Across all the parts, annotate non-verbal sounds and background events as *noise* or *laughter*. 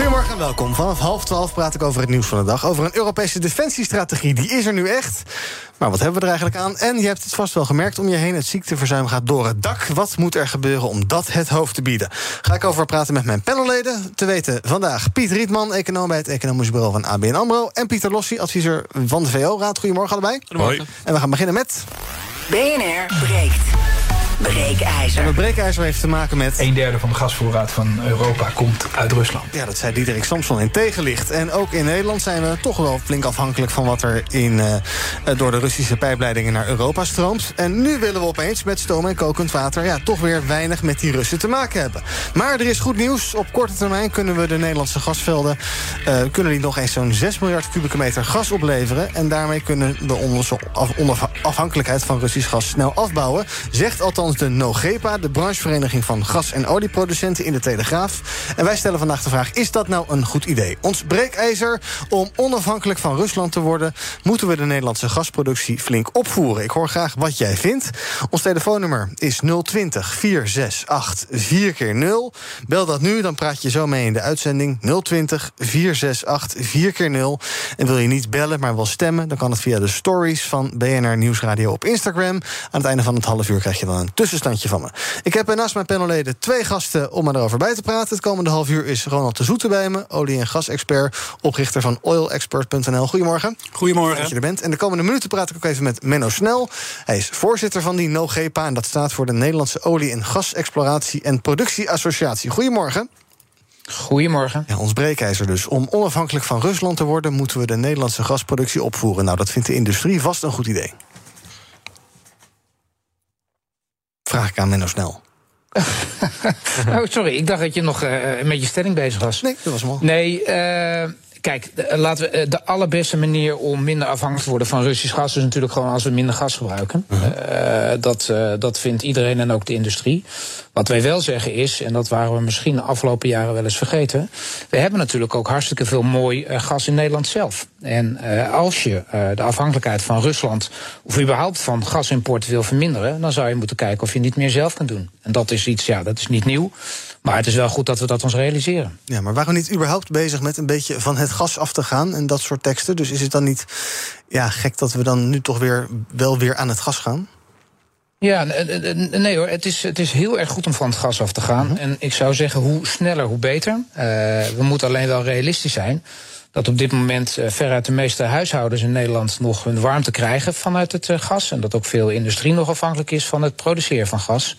Goedemorgen en welkom. Vanaf half twaalf praat ik over het nieuws van de dag. Over een Europese defensiestrategie. Die is er nu echt. Maar wat hebben we er eigenlijk aan? En je hebt het vast wel gemerkt om je heen. Het ziekteverzuim gaat door het dak. Wat moet er gebeuren om dat het hoofd te bieden? Ga ik over praten met mijn panelleden. Te weten vandaag Piet Rietman, econoom bij het Economisch Bureau van ABN AMRO. En Pieter Lossi, adviseur van de VO-raad. Goedemorgen allebei. Goedemorgen. En we gaan beginnen met... BNR breekt. Breekijzer. En het breekijzer heeft te maken met... Een derde van de gasvoorraad van Europa komt uit Rusland. Ja, dat zei Diederik Samson in tegenlicht. En ook in Nederland zijn we toch wel flink afhankelijk... van wat er in, uh, door de Russische pijpleidingen naar Europa stroomt. En nu willen we opeens met stoom en kokend water... ja, toch weer weinig met die Russen te maken hebben. Maar er is goed nieuws. Op korte termijn kunnen we de Nederlandse gasvelden... Uh, kunnen die nog eens zo'n 6 miljard kubieke meter gas opleveren. En daarmee kunnen we onze afhankelijkheid van Russisch gas snel afbouwen. Zegt althans de NOGEPA, de branchevereniging van gas- en olieproducenten in de Telegraaf. En wij stellen vandaag de vraag: is dat nou een goed idee? Ons breekijzer om onafhankelijk van Rusland te worden, moeten we de Nederlandse gasproductie flink opvoeren. Ik hoor graag wat jij vindt. Ons telefoonnummer is 020 468 4 keer 0 Bel dat nu, dan praat je zo mee in de uitzending. 020 468 4 keer 0 En wil je niet bellen, maar wel stemmen, dan kan het via de stories van BNR Nieuwsradio op Instagram. Aan het einde van het half uur krijg je dan een tussenstandje van me. Ik heb naast mijn panelleden twee gasten om erover bij te praten. Het komende half uur is Ronald de Zoete bij me, olie- en gasexpert, oprichter van oilexpert.nl. Goedemorgen. Goedemorgen. Dat je er bent. En de komende minuten praat ik ook even met Menno Snel. Hij is voorzitter van die NOGEPA en dat staat voor de Nederlandse Olie- en Gasexploratie en Productieassociatie. Goedemorgen. Goedemorgen. Ja, ons breekijzer dus. Om onafhankelijk van Rusland te worden, moeten we de Nederlandse gasproductie opvoeren. Nou, dat vindt de industrie vast een goed idee. Vraag ik aan Menno Snel. *laughs* oh, sorry, ik dacht dat je nog uh, met je stelling bezig was. Nee, dat was mooi. Nee, uh, kijk, de, laten we, de allerbeste manier om minder afhankelijk te worden van Russisch gas is natuurlijk gewoon als we minder gas gebruiken. Uh -huh. dat, dat vindt iedereen en ook de industrie. Wat wij wel zeggen is, en dat waren we misschien de afgelopen jaren wel eens vergeten. We hebben natuurlijk ook hartstikke veel mooi uh, gas in Nederland zelf. En uh, als je uh, de afhankelijkheid van Rusland of überhaupt van gasimport wil verminderen, dan zou je moeten kijken of je niet meer zelf kunt doen. En dat is iets, ja, dat is niet nieuw. Maar het is wel goed dat we dat ons realiseren. Ja, maar waren we niet überhaupt bezig met een beetje van het gas af te gaan en dat soort teksten? Dus is het dan niet ja, gek dat we dan nu toch weer wel weer aan het gas gaan? Ja, nee hoor, het is, het is heel erg goed om van het gas af te gaan. Mm -hmm. En ik zou zeggen, hoe sneller, hoe beter. Uh, we moeten alleen wel realistisch zijn dat op dit moment uh, veruit de meeste huishoudens in Nederland nog hun warmte krijgen vanuit het uh, gas. En dat ook veel industrie nog afhankelijk is van het produceren van gas.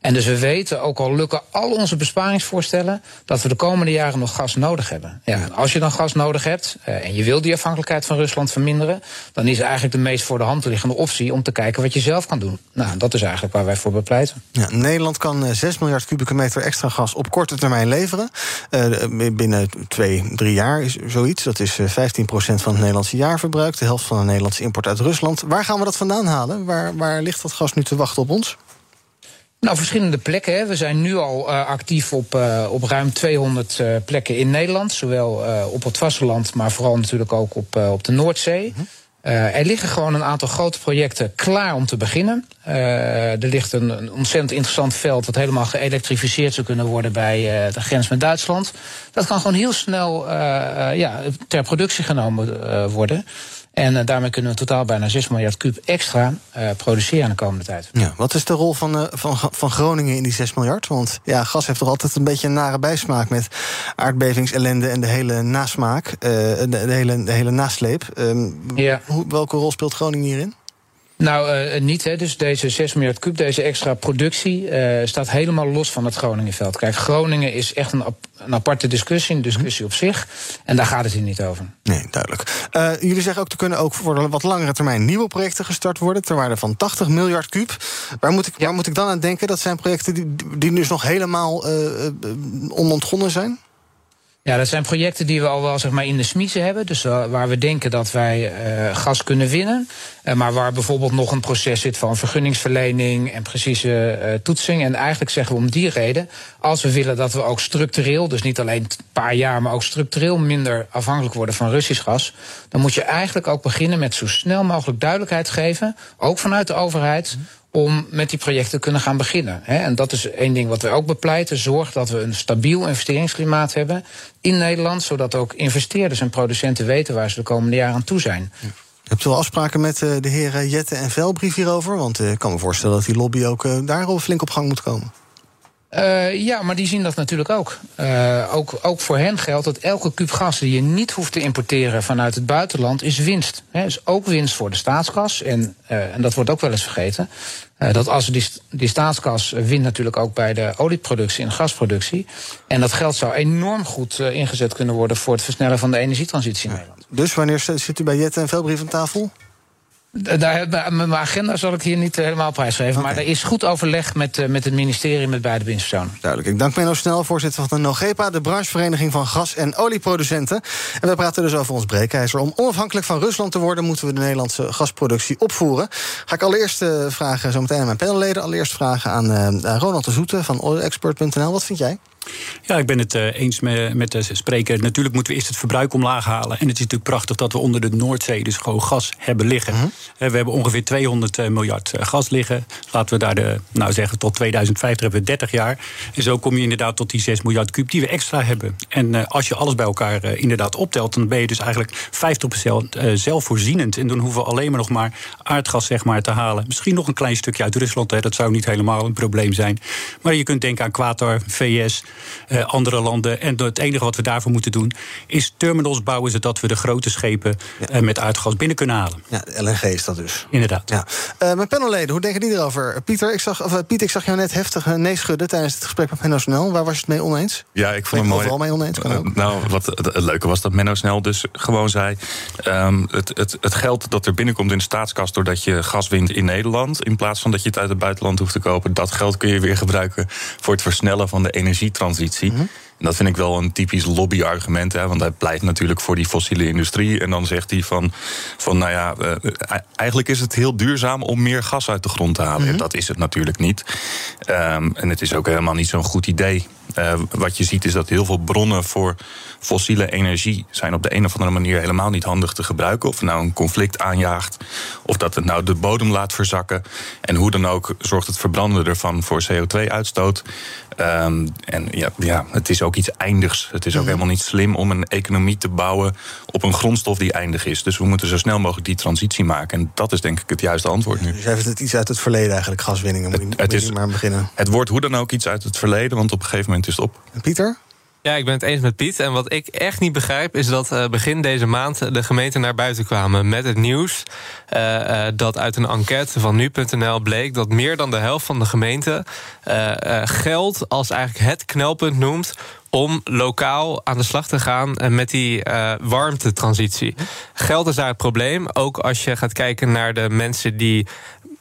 En dus we weten, ook al lukken al onze besparingsvoorstellen, dat we de komende jaren nog gas nodig hebben. Ja, als je dan gas nodig hebt uh, en je wil die afhankelijkheid van Rusland verminderen, dan is eigenlijk de meest voor de hand liggende optie om te kijken wat je zelf kan doen. Nou, dat is eigenlijk waar wij voor bepleiten. Ja, Nederland kan 6 miljard kubieke meter extra gas op korte termijn leveren. Uh, binnen twee, drie jaar is zoiets. Dat is 15 procent van het Nederlandse jaarverbruik. De helft van de Nederlandse import uit Rusland. Waar gaan we dat vandaan halen? Waar, waar ligt dat gas nu te wachten op ons? Nou, verschillende plekken. Hè. We zijn nu al uh, actief op, uh, op ruim 200 uh, plekken in Nederland. Zowel op het vasteland, maar vooral natuurlijk ook op, op de Noordzee. Mm er liggen gewoon een aantal grote projecten klaar om te beginnen. er ligt een, een, ontzettend interessant veld dat helemaal geëlektrificeerd zou kunnen worden bij de grens met Duitsland. Dat kan gewoon heel snel ja, ter productie genomen worden. En uh, daarmee kunnen we totaal bijna 6 miljard kuub extra uh, produceren de komende tijd. Ja, wat is de rol van, uh, van, van Groningen in die 6 miljard? Want ja, gas heeft toch altijd een beetje een nare bijsmaak met aardbevingsellende en de hele nasmaak, de, hele, de hele nasleep. Um, ja. hoe, welke rol speelt Groningen hierin? Nou, uh, niet. Hè. Dus deze 6 miljard kuub, deze extra productie, uh, staat helemaal los van het Groningenveld. Kijk, Groningen is echt een, een aparte discussie, een discussie op zich. En daar gaat het hier niet over. Nee, duidelijk. Uh, jullie zeggen ook, er kunnen ook voor de wat langere termijn nieuwe projecten gestart worden. ter waarde van 80 miljard kuub. Waar moet ik, ja. waar moet ik dan aan denken? Dat zijn projecten die, die dus nog helemaal onontgonnen zijn? Ja, dat zijn projecten die we al wel zeg maar, in de smiezen hebben. Dus uh, waar we denken dat wij uh, gas kunnen winnen. Uh, maar waar bijvoorbeeld nog een proces zit van vergunningsverlening en precieze toetsing. En eigenlijk zeggen we om die reden, als we willen dat we ook structureel, dus niet alleen een paar jaar, maar ook structureel minder afhankelijk worden van Russisch gas. Dan moet je eigenlijk ook beginnen met zo snel mogelijk duidelijkheid geven, ook vanuit de overheid om met die projecten te kunnen gaan beginnen. En dat is één ding wat wij ook bepleiten. Zorg dat we een stabiel investeringsklimaat hebben in Nederland, zodat ook investeerders en producenten weten waar ze de komende jaren aan toe zijn. Hebt u wel afspraken met uh, de heren Jette en Velbrief hierover? Want uh, ik kan me voorstellen dat die lobby ook uh, daar al flink op gang moet komen. Uh, ja, maar die zien dat natuurlijk ook. Uh, ook. Ook voor hen geldt dat elke kuub gas die je niet hoeft te importeren vanuit het buitenland is winst. He, is ook winst voor de staatskas. En, uh, en dat wordt ook wel eens vergeten. dat als die, die staatskas wint natuurlijk ook bij de olieproductie en gasproductie. En dat geld zou enorm goed ingezet kunnen worden voor het versnellen van de energietransitie in Nederland. Dus wanneer zit u bij Jette en Velbrief aan tafel? Daar, mijn agenda zal ik hier niet eh, helemaal prijsgeven. Okay. Maar er is goed overleg met, uh, met het ministerie met beide winstpersonen. Duidelijk. Ik dank Menno Snel, voorzitter van de NOGEPA... de branchevereniging van gas- en olieproducenten. En we praten dus over ons breekijzer. Om onafhankelijk van Rusland te worden... moeten we de Nederlandse gasproductie opvoeren. Ga ik allereerst vragen, zometeen aan mijn panelleden... allereerst vragen aan Ronald de Zoete van oilexpert.nl. Wat vind jij? Ja, ik ben het uh, eens met, de spreker. Natuurlijk moeten we eerst het verbruik omlaag halen. En het is natuurlijk prachtig dat we onder de Noordzee dus gewoon gas hebben liggen. -hmm. uh, we hebben ongeveer 200 uh, miljard gas liggen. Laten we daar de, nou zeggen, tot 2050 hebben we 30 jaar. En zo kom je inderdaad tot die 6 miljard kuub die we extra hebben. En als je alles bij elkaar inderdaad optelt, dan ben je dus eigenlijk 50% zelfvoorzienend. En dan hoeven we alleen maar nog maar aardgas zeg maar, te halen. Misschien nog een klein stukje uit Rusland. Hè. Dat zou niet helemaal een probleem zijn. Maar je kunt denken aan Qatar, VS. Uh, andere landen. En het enige wat we daarvoor moeten doen is terminals bouwen zodat we de grote schepen ja. uh, met aardgas binnen kunnen halen. Ja, LNG is dat dus. Inderdaad. Ja. Uh, mijn panelleden, hoe denken die erover? Pieter, ik zag, of, Piet, ik zag jou net heftig nee schudden tijdens het gesprek met Menno Snel. Waar was je het mee oneens? Ja, ik vond het mooi. Mee oneens kan ook. nou, wat het, het, leuke was dat Menno Snel dus gewoon zei: um, het, het, het geld dat er binnenkomt in de staatskast doordat je gas wint in Nederland, in plaats van dat je het uit het buitenland hoeft te kopen, dat geld kun je weer gebruiken voor het versnellen van de energietransitie. Mm -hmm. En dat vind ik wel een typisch lobbyargument. Hè, want hij pleit natuurlijk voor die fossiele industrie. En dan zegt hij van, van nou ja, uh, eigenlijk is het heel duurzaam om meer gas uit de grond te halen. Mm -hmm. Dat is het natuurlijk niet. Um, en het is ook helemaal niet zo'n goed idee. Uh, wat je ziet is dat heel veel bronnen voor fossiele energie zijn op de een of andere manier helemaal niet handig te gebruiken. Of het nou een conflict aanjaagt, of dat het nou de bodem laat verzakken. En hoe dan ook zorgt het verbranden ervan voor CO2-uitstoot. Um, en ja, ja, het is ook iets eindigs. Het is ook helemaal niet slim om een economie te bouwen op een grondstof die eindig is. Dus we moeten zo snel mogelijk die transitie maken. En dat is denk ik het juiste antwoord nu. Dus heeft het iets uit het verleden eigenlijk, gaswinningen? Moet je, het, is, maar beginnen. Het wordt hoe dan ook iets uit het verleden, want op een gegeven moment is het op. En Pieter? Ja, ik ben het eens met Piet. En wat ik echt niet begrijp, is dat uh, begin deze maand de gemeenten naar buiten kwamen met het nieuws. Uh, uh, dat uit een enquête van nu.nl bleek dat meer dan de helft van de gemeenten geld als eigenlijk het knelpunt noemt om lokaal aan de slag te gaan met die uh, warmtetransitie. Geld is daar het probleem. Ook als je gaat kijken naar de mensen die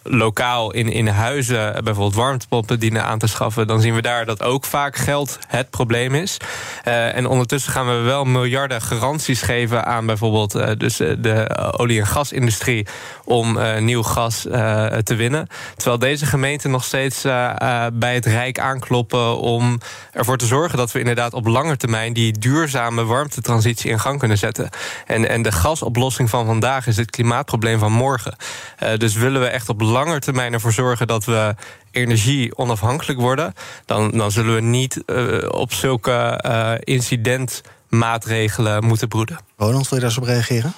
lokaal in, in huizen bijvoorbeeld warmtepompen dienen aan te schaffen, dan zien we daar dat ook vaak geld het probleem is. Uh, en ondertussen gaan we wel miljarden garanties geven aan bijvoorbeeld uh, dus de olie- en gasindustrie om nieuw gas te winnen. Terwijl deze gemeenten nog steeds bij het Rijk aankloppen om ervoor te zorgen dat we inderdaad op lange termijn die duurzame warmtetransitie in gang kunnen zetten. En, en de gasoplossing van vandaag is het klimaatprobleem van morgen. dus willen we echt op lange termijn ervoor zorgen dat we energie onafhankelijk worden, dan, dan zullen we niet uh, op zulke uh, incidentmaatregelen moeten broeden. Ronald, wil je daar eens op reageren?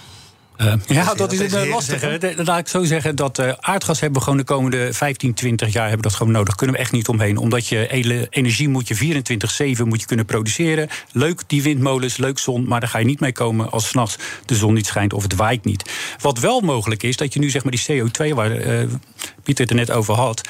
Uh, ja, dat is het lastige. Laat ik zo zeggen dat uh, aardgas hebben we gewoon de komende 15, 20 jaar hebben dat gewoon nodig. Kunnen we echt niet omheen. Omdat je energie moet je 24-7 moet je kunnen produceren. Leuk die windmolens, leuk zon, maar daar ga je niet mee komen als s'nachts de zon niet schijnt of het waait niet. Wat wel mogelijk is, dat je nu zeg maar die CO2, waar uh, Pieter het er net over had,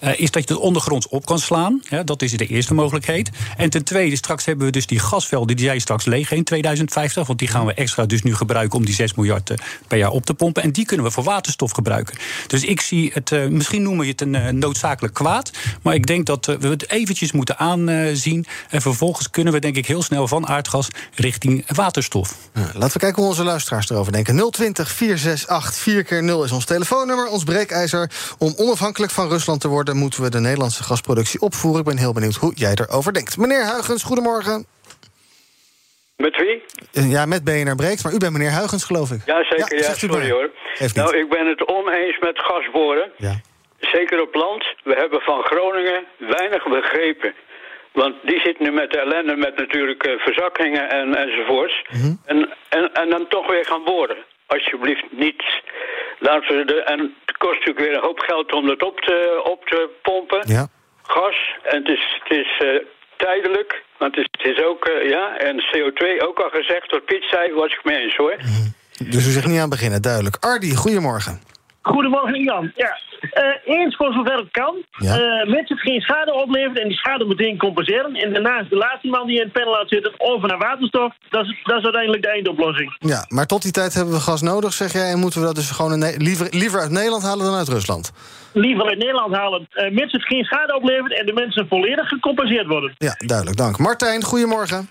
uh, is dat je het ondergronds op kan slaan. Dat is de eerste mogelijkheid. En ten tweede, straks hebben we dus die gasvelden, die jij straks leeg in 2050. Want die gaan we extra dus nu gebruiken om die 6 miljard per jaar op te pompen. En die kunnen we voor waterstof gebruiken. Dus ik zie het, uh, misschien noemen je het een noodzakelijk kwaad. Maar ik denk dat we het eventjes moeten aanzien. En vervolgens kunnen we denk ik heel snel van aardgas richting waterstof. laten we kijken hoe onze luisteraars erover denken. 020 468 4 keer 0 is ons telefoonnummer, ons breekijzer. Om onafhankelijk van Rusland te worden, moeten we de Nederlandse gasproductie opvoeren. Ik ben heel benieuwd hoe jij erover denkt. Meneer Huigens, goedemorgen. Met wie? Ja, met BNR Breekt, maar u bent meneer Huigens, geloof ik. Ja, zeker. Ja, sorry hoor. Nou, ik ben het oneens met gasboren. Ja. Zeker op land. We hebben van Groningen weinig begrepen. Want die zit nu met de ellende met natuurlijk uh, verzakkingen en, enzovoorts. Mm en, en, en dan toch weer gaan boren. Alsjeblieft niet. Laten we de, en het kost natuurlijk weer een hoop geld om dat op te, op te pompen. Ja. Gas. En het is, het is uh, tijdelijk. Want het is, het is ook, uh, ja, en CO2 ook al gezegd, wat Piet zei, was ik mee eens hoor. Mm Dus u zegt niet aan beginnen, duidelijk. Ardi, goedemorgen. Goedemorgen, Jan. Ja. Uh, eens voor zover het kan. Ja. Uh, mensen geen schade opleveren en die schade meteen compenseren. En daarnaast de laatste man die in het panel laat zitten over naar waterstof. Dat is, dat is uiteindelijk de eindoplossing. Ja, maar tot die tijd hebben we gas nodig, zeg jij. En moeten we dat dus gewoon liever, liever uit Nederland halen dan uit Rusland? Liever uit Nederland halen. Uh, mits het geen schade oplevert en de mensen volledig gecompenseerd worden. Ja, duidelijk. Dank. Martijn, goedemorgen.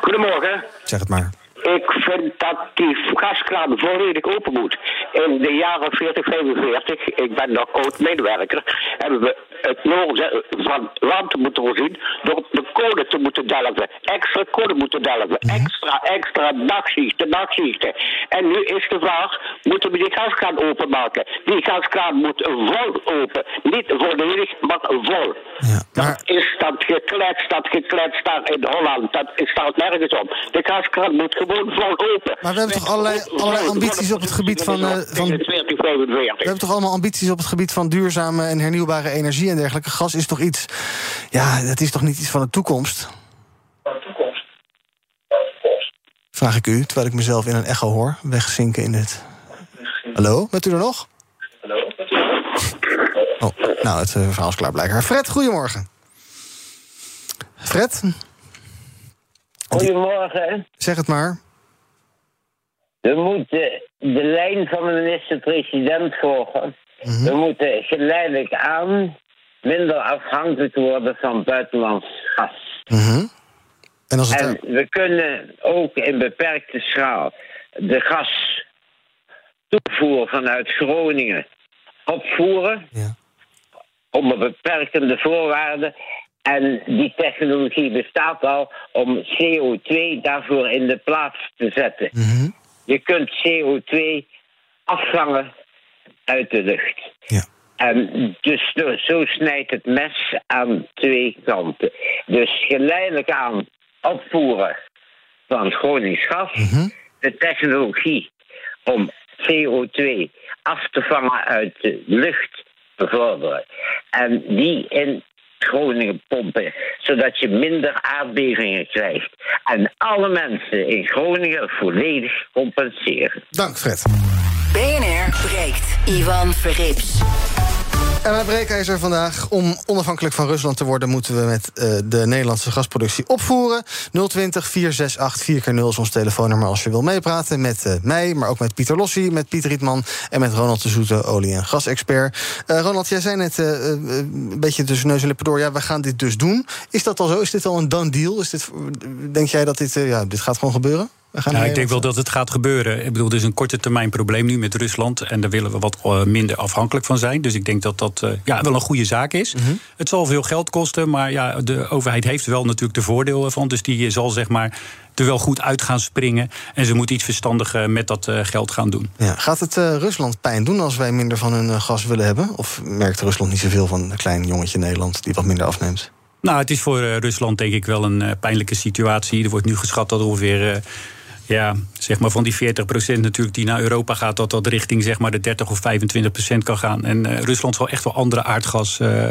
Goedemorgen. Zeg het maar. Ik vind dat die gaskraan volledig open moet. In de jaren 40, 45, ik ben nog oud-medewerker, hebben we het noorden van land moeten voorzien door de kolen te moeten delven. Extra kolen moeten delven. Mhm. Extra, extra dagschichten, nachtzichten. En nu is de vraag, moeten we die gaskraan openmaken? Die gaskraan moet vol open. Niet volledig, maar vol. Ja, maar... Dat is dat gekletst, dat gekletst daar in Holland. Dat staat nergens op. De gaskraan moet gewoon vol open. Maar we hebben toch allerlei, allerlei ambities op het gebied van... Uh, van... We hebben toch allemaal ambities op het gebied van duurzame en hernieuwbare energie en dergelijke. Gas is toch iets... Ja, dat is toch niet iets van de toekomst? Van de toekomst? Vraag ik u, terwijl ik mezelf in een echo hoor. Wegzinken in het... Hallo, bent u er nog? Hallo, Oh, nou, het uh, verhaal is klaar blijkbaar. Fred, goedemorgen. Fred? Goedemorgen. Zeg het maar. We moeten de lijn van de minister-president volgen. Mhm. We moeten geleidelijk aan minder afhankelijk worden van buitenlands gas. Mhm. En, als het en we kunnen ook in beperkte schaal de gas toevoer vanuit Groningen opvoeren. Ja. Onder beperkende voorwaarden. En die technologie bestaat al om CO2 daarvoor in de plaats te zetten. Mm je kunt CO2 afvangen uit de lucht. Ja. En dus zo snijdt het mes aan twee kanten. Dus geleidelijk aan opvoeren van Gronings gas, mhm. de technologie om CO2 af te vangen uit de lucht bevorderen. En die in Groningen pompen, zodat je minder aardbevingen krijgt. En alle mensen in Groningen volledig compenseren. Dank, Fred. BNR breekt. Ivan Verrips. En mijn breekijzer vandaag. Om onafhankelijk van Rusland te worden, moeten we met uh, de Nederlandse gasproductie opvoeren. 020 468 4 keer 0 is ons telefoonnummer als je wil meepraten. Met uh, mij, maar ook met Pieter Lossi, met Pieter Rietman en met Ronald de Zoete, olie- en gasexpert. Uh, Ronald, jij zei net een beetje tussen neus en lippen door. Ja, we gaan dit dus doen. Is dat al zo? Is dit al een done deal? Is dit, denk jij dat dit, ja, dit gaat gewoon gebeuren? Nou, ik denk wel dat het gaat gebeuren. Ik bedoel, het is een korte termijn probleem nu met Rusland. En daar willen we wat eh, minder afhankelijk van zijn. Dus ik denk dat dat uh, ja, wel een goede zaak is. Mhm. Het zal veel geld kosten. Maar ja, de overheid heeft wel natuurlijk de voordelen van. Dus die zal zeg maar er wel goed uit gaan springen. En ze moeten iets verstandiger met dat uh, geld gaan doen. Ja, gaat het Rusland pijn doen als wij minder van hun gas willen hebben? Of merkt Rusland niet zoveel van een klein jongetje Nederland die wat minder afneemt? Nou, het is voor Rusland denk ik wel een pijnlijke situatie. Er wordt nu geschat dat ongeveer ja, zeg maar van die 40% natuurlijk die naar Europa gaat, dat dat richting zeg maar de 30 of 25 procent kan gaan. En uh, Rusland zal echt wel andere aardgas uh,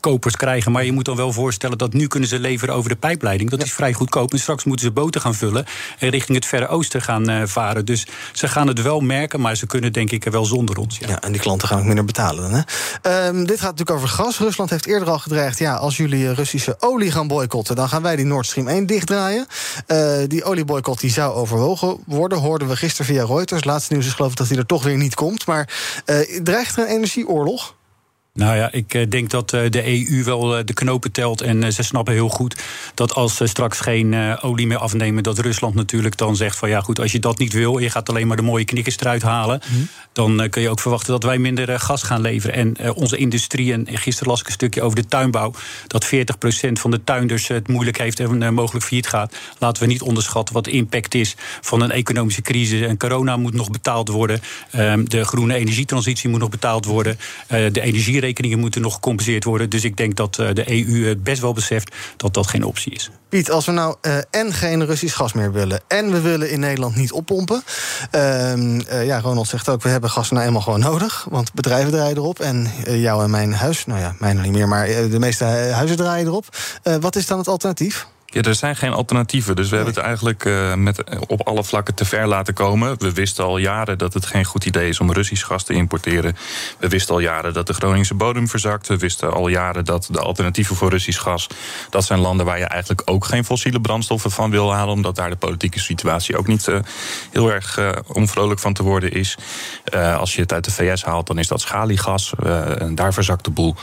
kopers krijgen. Maar je moet dan wel voorstellen dat nu kunnen ze leveren over de pijpleiding. Dat is vrij goedkoop. En straks moeten ze boten gaan vullen en richting het Verre Oosten gaan uh, varen. Dus ze gaan het wel merken, maar ze kunnen denk ik wel zonder ons. Ja, ja en die klanten gaan ook minder betalen dan. Hè? Um, dit gaat natuurlijk over gas. Rusland heeft eerder al gedreigd... ja, als jullie Russische olie gaan boycotten... dan gaan wij die Nord Stream 1 dichtdraaien. Uh, die olieboycott die zou overwogen worden, hoorden we gisteren via Reuters. Laatste nieuws is geloof ik dat hij er toch weer niet komt. Maar uh, dreigt er een energieoorlog? Nou ja, ik eh, denk dat eh, de EU wel eh, de knopen telt. En ze snappen heel goed dat als ze straks geen olie meer afnemen, dat Rusland natuurlijk dan zegt van ja goed, als je dat niet wil, je gaat alleen maar de mooie knikkers eruit halen, mhm. dan kun je ook verwachten dat wij minder gas gaan leveren. En onze industrie, en gisteren las ik een stukje over de tuinbouw, dat 40% van de tuinders het moeilijk heeft en mogelijk failliet gaat. Laten we niet onderschatten wat de impact is van een economische crisis. En corona moet nog betaald worden. Ehm, de groene energietransitie moet nog betaald worden. De energie rekeningen moeten nog gecompenseerd worden. Dus ik denk dat eh, de EU best wel beseft dat dat geen optie is. Piet, als we nou uh, en geen Russisch gas meer willen... en we willen in Nederland niet oppompen... Uh, ja, Ronald zegt ook, we hebben gas nou eenmaal gewoon nodig... want bedrijven draaien erop en jou en mijn huis... nou ja, mij nog niet meer, maar de meeste huizen draaien erop. wat is dan het alternatief? Ja, er zijn geen alternatieven. Dus we hebben het eigenlijk uh, met, op alle vlakken te ver laten komen. We wisten al jaren dat het geen goed idee is om Russisch gas te importeren. We wisten al jaren dat de Groningse bodem verzakt. We wisten al jaren dat de alternatieven voor Russisch gas... dat zijn landen waar je eigenlijk ook geen fossiele brandstoffen van wil halen... omdat daar de politieke situatie ook niet uh, heel erg uh, onvrolijk van te worden is. als je het uit de VS haalt, dan is dat schaliegas. en daar verzakt de boel.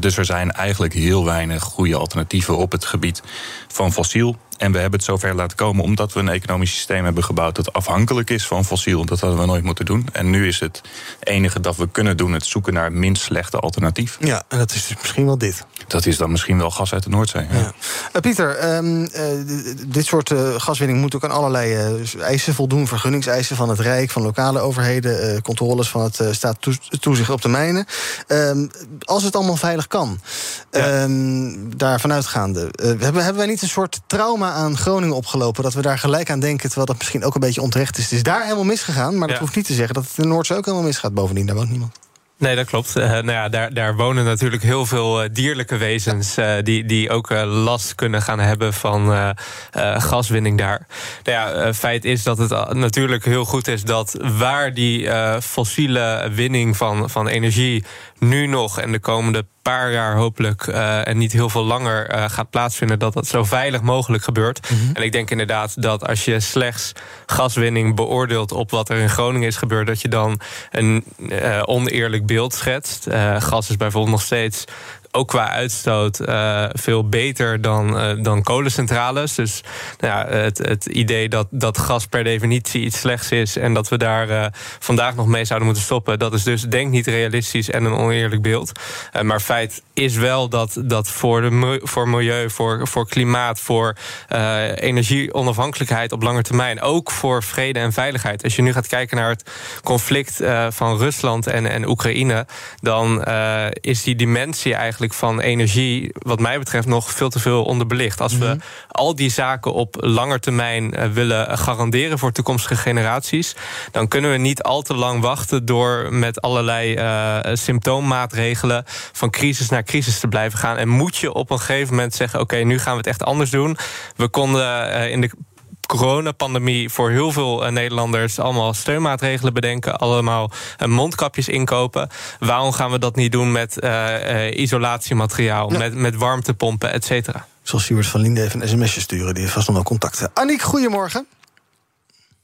dus er zijn eigenlijk heel weinig goede alternatieven op het gebied van fossiel. En we hebben het zover laten komen omdat we een economisch systeem hebben gebouwd dat afhankelijk is van fossiel. Dat hadden we nooit moeten doen. En nu is het enige dat we kunnen doen het zoeken naar minst slechte alternatief. Ja, en dat is dus misschien wel dit. Dat is dan misschien wel gas uit de Noordzee. Ja. ja. Uh, Pieter, um, uh, dit soort uh, gaswinning moet ook aan allerlei eisen voldoen. Vergunningseisen van het Rijk, van lokale overheden, controles van het staat toezicht op de mijnen. Um, als het allemaal veilig kan, ja. um, daar vanuitgaande, hebben, hebben wij niet een soort trauma aan Groningen opgelopen. Dat we daar gelijk aan denken, terwijl dat misschien ook een beetje onterecht is. Het is daar helemaal misgegaan, maar dat hoeft niet te zeggen dat het in Noordzee ook helemaal misgaat. Bovendien, daar woont niemand. Nee, dat klopt. Uh, nou ja, daar, daar wonen natuurlijk heel veel uh, dierlijke wezens uh, die, die ook last kunnen gaan hebben van gaswinning daar. Nou ja, feit is dat het natuurlijk heel goed is dat waar die fossiele winning van, van energie nu nog en de komende paar jaar hopelijk uh, en niet heel veel langer uh, gaat plaatsvinden, dat dat zo veilig mogelijk gebeurt. Mm -hmm. En ik denk inderdaad dat als je slechts gaswinning beoordeelt op wat er in Groningen is gebeurd, dat je dan een uh, oneerlijk beeld schetst. gas is bijvoorbeeld nog steeds ook qua uitstoot uh, veel beter dan, uh, dan kolencentrales. Dus nou ja, het, het idee dat, dat gas per definitie iets slechts is en dat we daar uh, vandaag nog mee zouden moeten stoppen, dat is dus denk niet realistisch en een oneerlijk beeld. maar feit is wel dat, dat voor, de, voor milieu, voor, voor klimaat, voor energieonafhankelijkheid op lange termijn, ook voor vrede en veiligheid. Als je nu gaat kijken naar het conflict van Rusland en, en Oekraïne, dan is die dimensie eigenlijk van energie, wat mij betreft, nog veel te veel onderbelicht. Als we mhm. al die zaken op lange termijn uh, willen garanderen voor toekomstige generaties, dan kunnen we niet al te lang wachten door met allerlei uh, symptoommaatregelen van crisis naar crisis te blijven gaan. En moet je op een gegeven moment zeggen: oké, nu gaan we het echt anders doen. We konden uh, in de coronapandemie voor heel veel uh, Nederlanders allemaal steunmaatregelen bedenken, allemaal uh, mondkapjes inkopen. Waarom gaan we dat niet doen met uh, isolatiemateriaal, met, met warmtepompen, et cetera? Zoals Siewert van Linde even een sms'je sturen, die heeft vast nog wel contacten. Aniek, goedemorgen.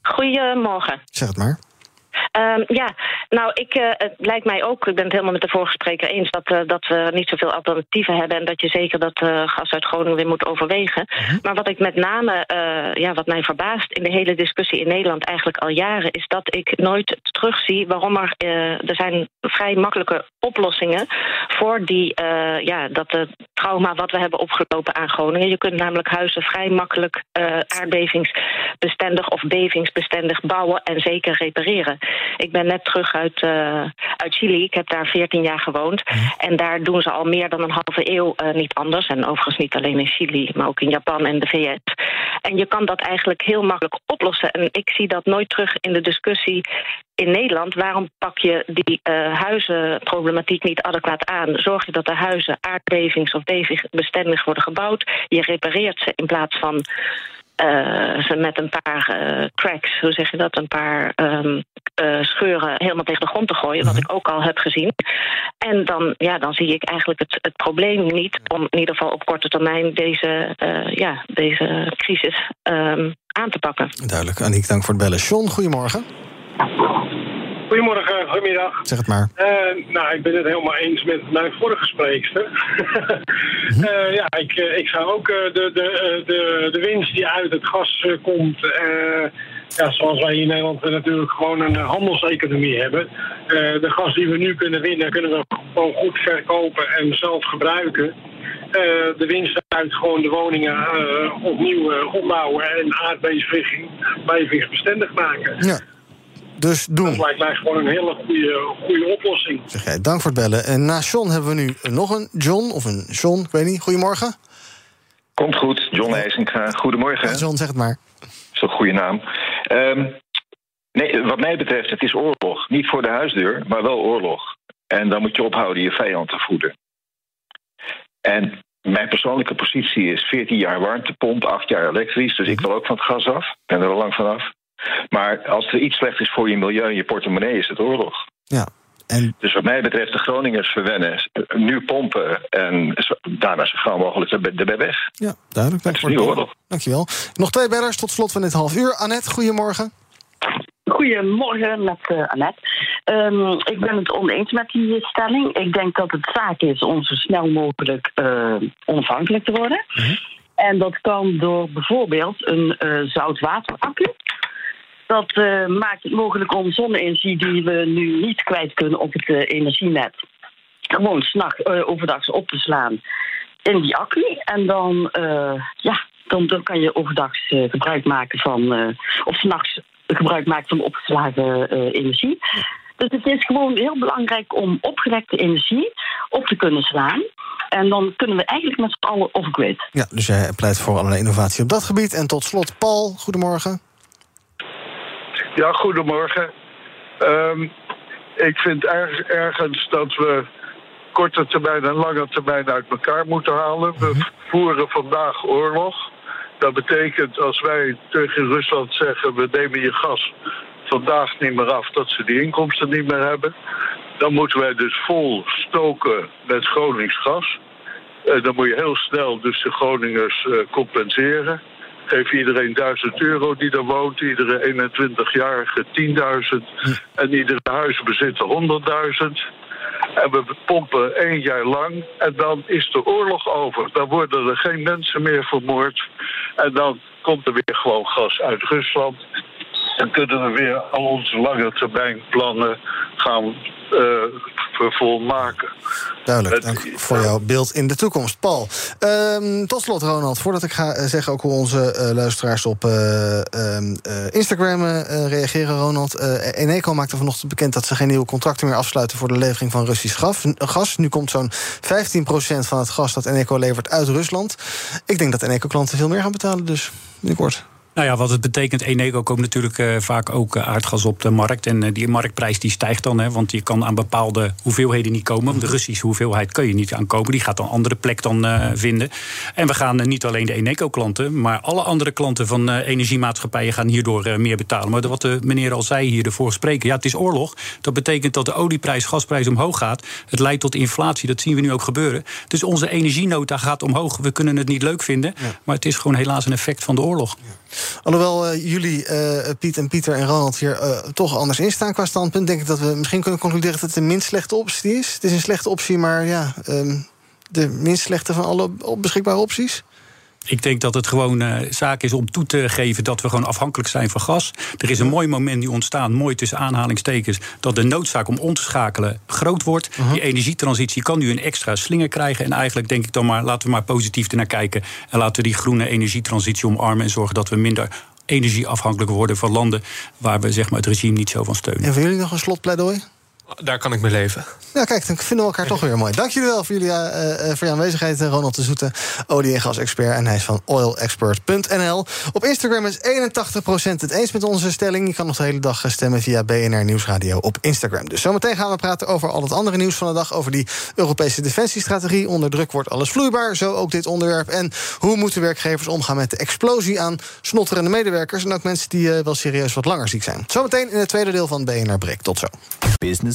Goedemorgen. Zeg het maar. Um, ja, nou, ik, uh, het lijkt mij ook, ik ben het helemaal met de vorige spreker eens, dat, uh, dat we niet zoveel alternatieven hebben en dat je zeker dat uh, gas uit Groningen weer moet overwegen. -huh. Maar wat ik met name, ja, wat mij verbaast in de hele discussie in Nederland eigenlijk al jaren, is dat ik nooit terugzie waarom er, er zijn vrij makkelijke oplossingen voor die, ja, dat trauma wat we hebben opgelopen aan Groningen. Je kunt namelijk huizen vrij makkelijk aardbevingsbestendig of bevingsbestendig bouwen en zeker repareren. Ik ben net terug uit uit, uit Chili. Ik heb daar 14 jaar gewoond. En daar doen ze al meer dan een halve eeuw niet anders. En overigens niet alleen in Chili, maar ook in Japan en de VS. En je kan dat eigenlijk heel makkelijk oplossen. En ik zie dat nooit terug in de discussie in Nederland. Waarom pak je die uh, huizenproblematiek niet adequaat aan? Zorg je dat de huizen aardbevings- of bevingsbestendig worden gebouwd? Je repareert ze in plaats van uh, ze met een paar uh, cracks, hoe zeg je dat, een paar um, uh, scheuren helemaal tegen de grond te gooien, wat ik ook al heb gezien. En dan, ja, dan zie ik eigenlijk het, het probleem niet om in ieder geval op korte termijn deze, ja, deze crisis um, aan te pakken. Duidelijk. Aniek, dank voor het bellen. John, goedemorgen. Goedemorgen, goedemiddag. Zeg het maar. Uh, nou, ik ben het helemaal eens met mijn vorige spreekster. uh, *laughs* ja, ik, eh, ik zou ook de, de, de, de winst die uit het gas komt... ja, zoals wij in Nederland natuurlijk gewoon een handelseconomie hebben. de gas die we nu kunnen winnen, kunnen we gewoon goed verkopen en zelf gebruiken. de winst uit gewoon de woningen opnieuw opbouwen en aardbevingsbestendig bestendig maken. Ja. Dus doen. Dat lijkt mij gewoon een hele goede, goede oplossing. Zeg jij, dank voor het bellen. En na John hebben we nu nog een John of een John, ik weet niet. Goedemorgen. Komt goed, John Eisenka. Goedemorgen. Ja, John, zeg het maar. Dat is een goede naam. Um, nee, wat mij betreft, het is oorlog. Niet voor de huisdeur, maar wel oorlog. En dan moet je ophouden je vijand te voeden. En mijn persoonlijke positie is 14 jaar warmtepomp, 8 jaar elektrisch. Dus ik wil ook van het gas af. Ik ben er al lang vanaf. Maar als er iets slecht is voor je milieu en je portemonnee, is het oorlog. Ja. En... Dus wat mij betreft, de Groningers verwennen. Nu pompen en daarna zo gauw mogelijk erbij weg. Ja, duidelijk. Dank voor oorlog. Dankjewel. Nog twee bellers tot slot van dit half uur. Annette, goedemorgen. Goedemorgen met uh, Annette. Um, ik ben het oneens met die stelling. Ik denk dat het zaak is om zo snel mogelijk uh, onafhankelijk te worden. Mhm. En dat kan door bijvoorbeeld een uh, zoutwateraccu. Dat uh, maakt het mogelijk om zonne-energie die we nu niet kwijt kunnen op het uh, energienet, gewoon uh, overdags op te slaan in die accu. En dan, ja, dan, dan kan je overdags gebruik maken van, of s'nachts gebruik maken van opgeslagen energie. Dus het is gewoon heel belangrijk om opgewekte energie op te kunnen slaan. En dan kunnen we eigenlijk met z'n allen off-grid. Ja, dus jij pleit voor allerlei innovatie op dat gebied. En tot slot, Paul, goedemorgen. Ja, goedemorgen. Um, ik vind erg, ergens dat we korte termijn en lange termijn uit elkaar moeten halen. We mhm. voeren vandaag oorlog. Dat betekent als wij tegen Rusland zeggen: we nemen je gas vandaag niet meer af, dat ze die inkomsten niet meer hebben. Dan moeten wij dus vol stoken met Gronings gas. Uh, dan moet je heel snel dus de Groningers uh, compenseren geef iedereen 1000 euro die er woont, iedere 21-jarige 10.000 en iedere huisbezitter 100.000. En we pompen één jaar lang en dan is de oorlog over. Dan worden er geen mensen meer vermoord. En dan komt er weer gewoon gas uit Rusland. En kunnen we weer al onze lange termijn plannen gaan uh, volmaken. Duidelijk, dank voor jouw beeld in de toekomst. Paul, um, tot slot Ronald, voordat ik ga eh, zeggen ook hoe onze uh, luisteraars op uh, Instagram reageren, Ronald. Eneco maakte vanochtend bekend dat ze geen nieuwe contracten meer afsluiten voor de levering van Russisch gas. Nu komt zo'n 15% van het gas dat Eneco levert uit Rusland. Ik denk dat Eneco-klanten veel meer gaan betalen, dus binnenkort. Nou ja, wat het betekent, Eneco komt natuurlijk uh, vaak ook uh, aardgas op de markt. En uh, die marktprijs die stijgt dan, hè, want je kan aan bepaalde hoeveelheden niet komen. De Russische hoeveelheid kun je niet aankomen. Die gaat dan een andere plek dan vinden. En we gaan niet alleen de Eneco-klanten, maar alle andere klanten van energiemaatschappijen gaan hierdoor meer betalen. Maar wat de meneer al zei hier, de vorige spreker, ja, het is oorlog. Dat betekent dat de olieprijs, gasprijs omhoog gaat. Het leidt tot inflatie, dat zien we nu ook gebeuren. Dus onze energienota gaat omhoog. We kunnen het niet leuk vinden, maar het is gewoon helaas een effect van de oorlog. Ja. Alhoewel uh, jullie, uh, Piet en Pieter en Ronald, hier uh, toch anders in staan qua standpunt, denk ik dat we misschien kunnen concluderen dat het de minst slechte optie is. Het is een slechte optie, maar ja, um, de minst slechte van alle beschikbare opties. Ik denk dat het gewoon uh, zaak is om toe te geven dat we gewoon afhankelijk zijn van gas. Er is een mooi moment die ontstaan, mooi tussen aanhalingstekens, dat de noodzaak om om te schakelen groot wordt. Uh-huh. Die energietransitie kan nu een extra slinger krijgen. En eigenlijk denk ik dan maar, laten we maar positief ernaar kijken. En laten we die groene energietransitie omarmen en zorgen dat we minder energieafhankelijk worden van landen waar we zeg maar, het regime niet zo van steunen. En voor jullie nog een slotpleidooi? Daar kan ik mee leven. Ja, kijk, dan vinden we elkaar toch weer mooi. Dank jullie wel voor jullie, uh, voor je aanwezigheid, Ronald de Zoete, olie- en gasexpert. En hij is van oilexpert.nl. Op Instagram is 81% het eens met onze stelling. Je kan nog de hele dag stemmen via BNR Nieuwsradio op Instagram. Dus zometeen gaan we praten over al het andere nieuws van de dag. Over die Europese defensiestrategie. Onder druk wordt alles vloeibaar. Zo ook dit onderwerp. En hoe moeten werkgevers omgaan met de explosie aan snotterende medewerkers. En ook mensen die uh, wel serieus wat langer ziek zijn. Zometeen in het tweede deel van BNR Break. Tot zo. Business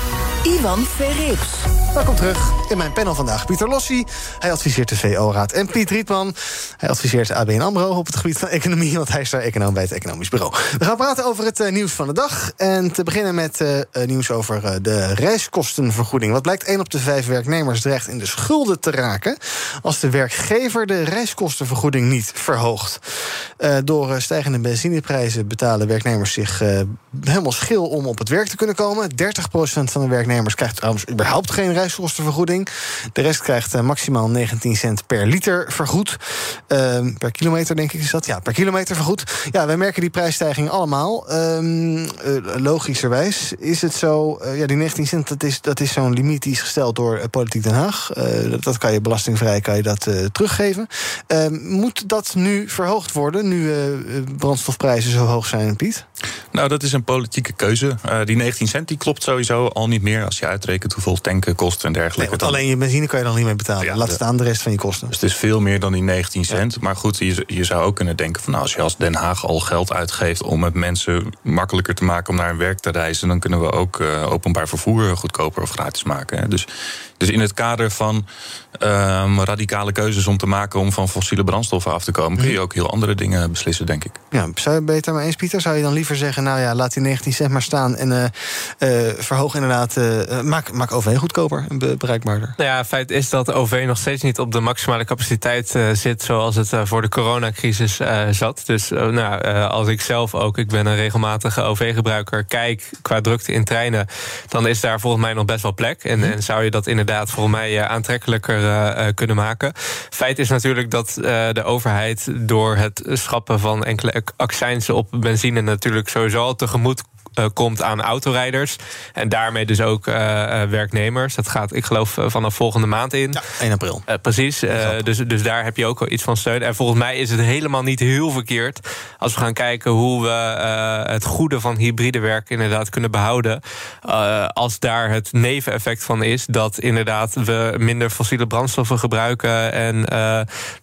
Ivan Verrips. Welkom terug in mijn panel vandaag. Pieter Lossi, hij adviseert de VO-raad. En Piet Rietman, hij adviseert ABN AMRO op het gebied van economie... want hij is daar econoom bij het Economisch Bureau. We gaan praten over het uh, nieuws van de dag. En te beginnen met uh, nieuws over de reiskostenvergoeding. Wat blijkt, 1 op de 5 werknemers dreigt in de schulden te raken... als de werkgever de reiskostenvergoeding niet verhoogt. door stijgende benzineprijzen betalen werknemers zich helemaal schil... om op het werk te kunnen komen. 30% van de werknemers krijgt trouwens überhaupt geen reiskostenvergoeding. De rest krijgt uh, maximaal 19 cent per liter vergoed. Uh, per kilometer, denk ik, is dat? Ja, per kilometer vergoed. Ja, wij merken die prijsstijging allemaal. Uh, logischerwijs is het zo... Uh, ja, die 19 cent, dat is, dat is zo'n limiet die is gesteld door Politiek Den Haag. Dat, dat, kan je belastingvrij kan je dat, teruggeven. Ehm, moet dat nu verhoogd worden, nu brandstofprijzen zo hoog zijn, Piet? Nou, dat is een politieke keuze. die 19 cent die klopt sowieso al niet meer als je uitrekent hoeveel tanken kost en dergelijke. Nee, alleen je benzine kan je dan niet meer betalen. Ja, Laat de, staan de rest van je kosten. Dus het is veel meer dan die 19 cent. Maar goed, je, je zou ook kunnen denken van nou, als je als Den Haag al geld uitgeeft om het mensen makkelijker te maken om naar hun werk te reizen, dan kunnen we ook uh, openbaar vervoer goedkoper of gratis maken. Hè. Dus dus in het kader van um, radicale keuzes om te maken om van fossiele brandstoffen af te komen, kun je ook heel andere dingen beslissen, denk ik. Ja, zou je beter maar eens, Pieter? Zou je dan liever zeggen, nou ja, laat die 19 cent maar staan en uh, uh, verhoog inderdaad, uh, maak, maak OV goedkoper en bereikbaarder? Nou ja, feit is dat OV nog steeds niet op de maximale capaciteit zit zoals het voor de coronacrisis zat. Dus nou, als ik zelf ook, ik ben een regelmatige OV-gebruiker, kijk qua drukte in treinen, dan is daar volgens mij nog best wel plek. En, en zou je dat inderdaad inderdaad voor mij eh, aantrekkelijker eh, eh, kunnen maken. Feit is natuurlijk dat de overheid door het schrappen van enkele accijnsen op benzine natuurlijk sowieso al tegemoet komt aan autorijders. En daarmee dus ook uh, werknemers. Dat gaat, ik geloof, vanaf volgende maand in. Ja, 1 april. precies. dus, dus daar heb je ook iets van steun. En volgens mij is het helemaal niet heel verkeerd. als we gaan kijken hoe we het goede van hybride werk inderdaad kunnen behouden. als daar het neveneffect van is dat inderdaad we minder fossiele brandstoffen gebruiken. en